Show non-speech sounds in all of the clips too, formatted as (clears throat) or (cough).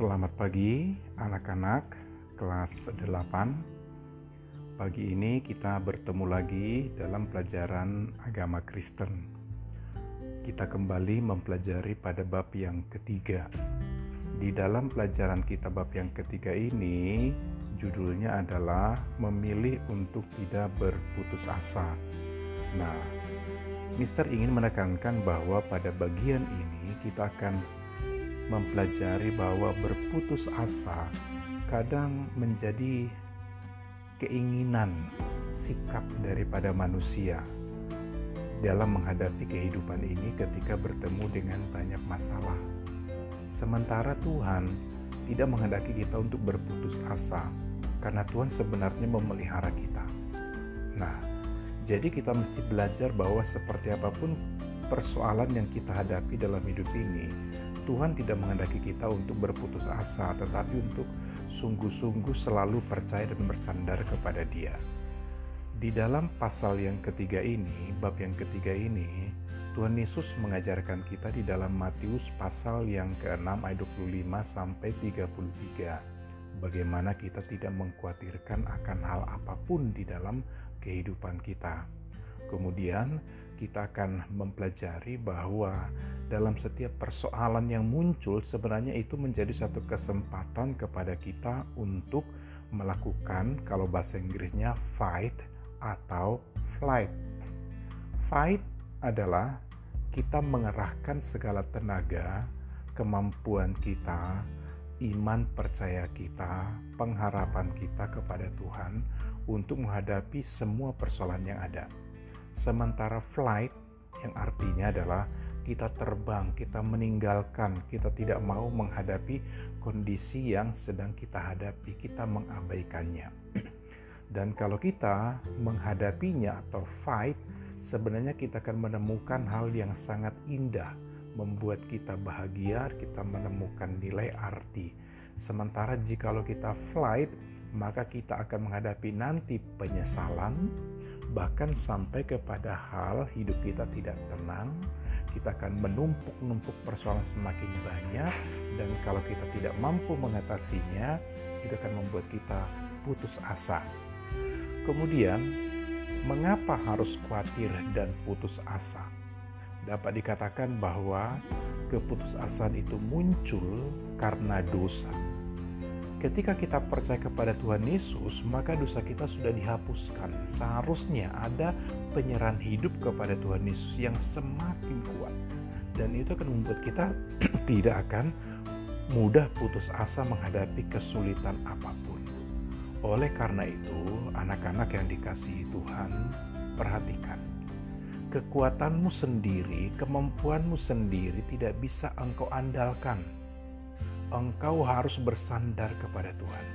Selamat pagi anak-anak kelas 8 Pagi ini kita bertemu lagi dalam pelajaran agama Kristen. Kita kembali mempelajari pada bab yang ketiga. Di dalam pelajaran kita bab yang ketiga ini Judulnya adalah memilih untuk tidak berputus asa. Nah, Mister ingin menekankan bahwa pada bagian ini kita akan mempelajari bahwa berputus asa kadang menjadi keinginan sikap daripada manusia dalam menghadapi kehidupan ini ketika bertemu dengan banyak masalah. Sementara Tuhan tidak menghendaki kita untuk berputus asa karena Tuhan sebenarnya memelihara kita. Nah, jadi kita mesti belajar bahwa seperti apa pun persoalan yang kita hadapi dalam hidup ini, Tuhan tidak menghendaki kita untuk berputus asa, tetapi untuk sungguh-sungguh selalu percaya dan bersandar kepada Dia. Di dalam pasal yang ketiga ini, bab yang ketiga ini, Tuhan Yesus mengajarkan kita di dalam Matius pasal yang ke-6 ayat 25 sampai 33. Bagaimana kita tidak mengkhawatirkan akan hal apa pun di dalam kehidupan kita. Kemudian kita akan mempelajari bahwa dalam setiap persoalan yang muncul sebenarnya itu menjadi satu kesempatan kepada kita untuk melakukan kalau bahasa Inggrisnya fight atau flight. Fight adalah kita mengerahkan segala tenaga, kemampuan kita, iman percaya kita, pengharapan kita kepada Tuhan untuk menghadapi semua persoalan yang ada. Sementara flight yang artinya adalah kita terbang, kita meninggalkan, kita tidak mau menghadapi kondisi yang sedang kita hadapi, kita mengabaikannya. (clears throat) Dan kalau kita menghadapinya atau fight, sebenarnya kita akan menemukan hal yang sangat indah, membuat kita bahagia, kita menemukan nilai arti. Sementara jikalau kita flight, maka kita akan menghadapi nanti penyesalan, bahkan sampai kepada hal hidup kita tidak tenang, kita akan menumpuk-numpuk persoalan semakin banyak dan kalau kita tidak mampu mengatasinya itu akan membuat kita putus asa. Kemudian, mengapa harus khawatir dan putus asa? Dapat dikatakan bahwa keputusasaan itu muncul karena dosa Ketika kita percaya kepada Tuhan Yesus, maka dosa kita sudah dihapuskan. Seharusnya ada penyerahan hidup kepada Tuhan Yesus yang semakin kuat. Dan itu akan membuat kita (clears throat) tidak akan mudah putus asa menghadapi kesulitan apa pun. Oleh karena itu, anak-anak yang dikasihi Tuhan, perhatikan. Kekuatanmu sendiri, kemampuanmu sendiri tidak bisa engkau andalkan engkau harus bersandar kepada Tuhan.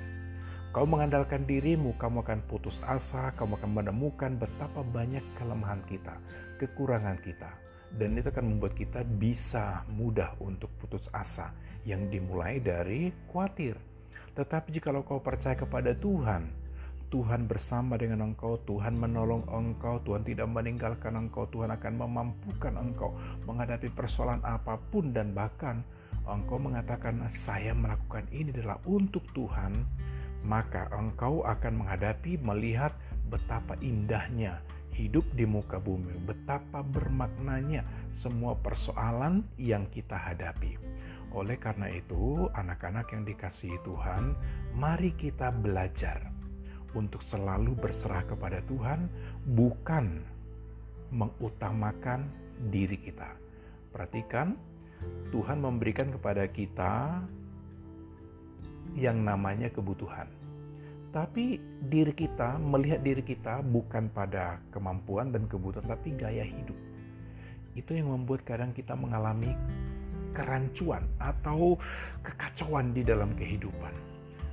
Kau mengandalkan dirimu, kamu akan putus asa, kamu akan menemukan betapa banyak kelemahan kita, kekurangan kita. Dan itu akan membuat kita bisa mudah untuk putus asa yang dimulai dari khawatir. Tetapi jika kau percaya kepada Tuhan, Tuhan bersama dengan engkau, Tuhan menolong engkau, Tuhan tidak meninggalkan engkau, Tuhan akan memampukan engkau menghadapi persoalan apa pun dan bahkan engkau mengatakan saya melakukan ini adalah untuk Tuhan, maka engkau akan menghadapi melihat betapa indahnya hidup di muka bumi, betapa bermaknanya semua persoalan yang kita hadapi. Oleh karena itu, anak-anak yang dikasihi Tuhan, mari kita belajar untuk selalu berserah kepada Tuhan, bukan mengutamakan diri kita. Perhatikan, Tuhan memberikan kepada kita yang namanya kebutuhan. Tapi diri kita melihat diri kita bukan pada kemampuan dan kebutuhan tapi gaya hidup. Itu yang membuat kadang kita mengalami kerancuan atau kekacauan di dalam kehidupan.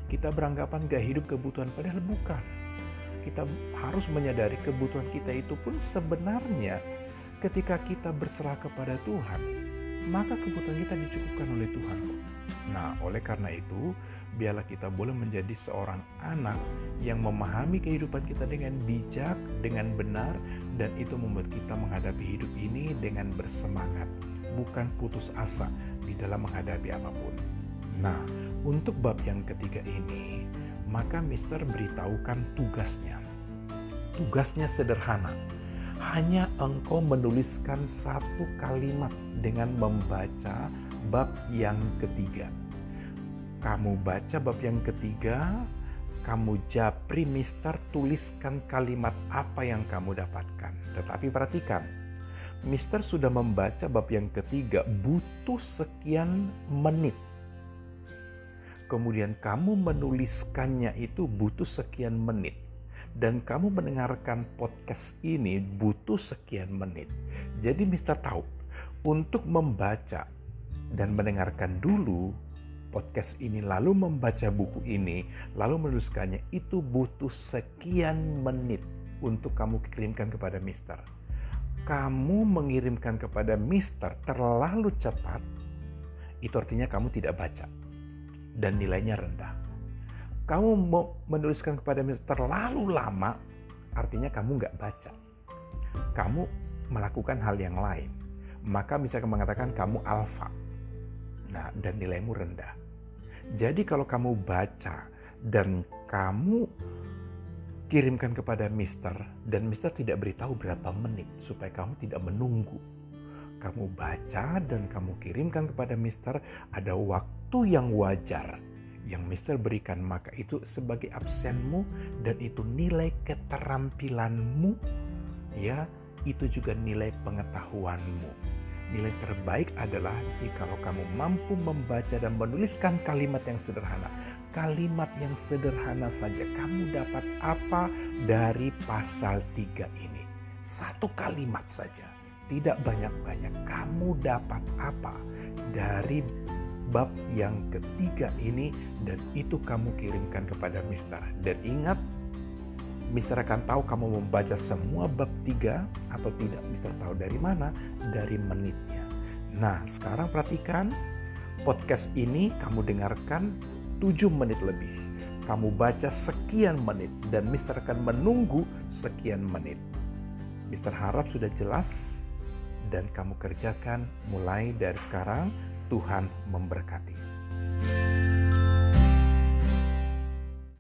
Kita beranggapan gaya hidup kebutuhan padahal bukan. Kita harus menyadari kebutuhan kita itu pun sebenarnya ketika kita berserah kepada Tuhan, maka kebutuhan kita dicukupkan oleh Tuhan. Nah, oleh karena itu, biarlah kita boleh menjadi seorang anak yang memahami kehidupan kita dengan bijak, dengan benar, dan itu membuat kita menghadapi hidup ini dengan bersemangat, bukan putus asa di dalam menghadapi apa pun. Nah, Untuk bab yang ketiga ini, maka Mister beritahukan tugasnya. Tugasnya sederhana, hanya engkau menuliskan satu kalimat dengan membaca bab yang ketiga. Kamu baca bab yang ketiga, kamu japri Mister tuliskan kalimat apa yang kamu dapatkan. Tetapi perhatikan, Mister sudah membaca bab yang ketiga butuh sekian menit. Kemudian kamu menuliskannya itu butuh sekian menit. Dan kamu mendengarkan podcast ini butuh sekian menit. Jadi Mister tahu untuk membaca dan mendengarkan dulu podcast ini, lalu membaca buku ini, lalu menuliskannya, itu butuh sekian menit untuk kamu kirimkan kepada Mister. Kamu mengirimkan kepada Mister terlalu cepat, itu artinya kamu tidak baca dan nilainya rendah. Kamu mau menuliskan kepada Mister terlalu lama, artinya kamu nggak baca. Kamu melakukan hal yang lain. Maka bisa mengatakan kamu alfa. Nah, dan nilaimu rendah. Jadi kalau kamu baca dan kamu kirimkan kepada Mister dan Mister tidak beritahu berapa menit supaya kamu tidak menunggu. Kamu baca dan kamu kirimkan kepada Mister ada waktu yang wajar yang Mister berikan maka itu sebagai absenmu dan itu nilai keterampilanmu ya itu juga nilai pengetahuanmu nilai terbaik adalah jika kamu mampu membaca dan menuliskan kalimat yang sederhana. Kalimat yang sederhana saja kamu dapat apa dari pasal 3 ini? Satu kalimat saja, tidak banyak-banyak. Kamu dapat apa dari bab yang ketiga ini dan itu kamu kirimkan kepada Mister. Dan ingat Mister akan tahu kamu membaca semua bab tiga atau tidak. Mister tahu dari mana? Dari menitnya. Nah, sekarang perhatikan podcast ini kamu dengarkan 7 menit lebih. Kamu baca sekian menit dan Mister akan menunggu sekian menit. Mister harap sudah jelas dan kamu kerjakan mulai dari sekarang. Tuhan memberkati.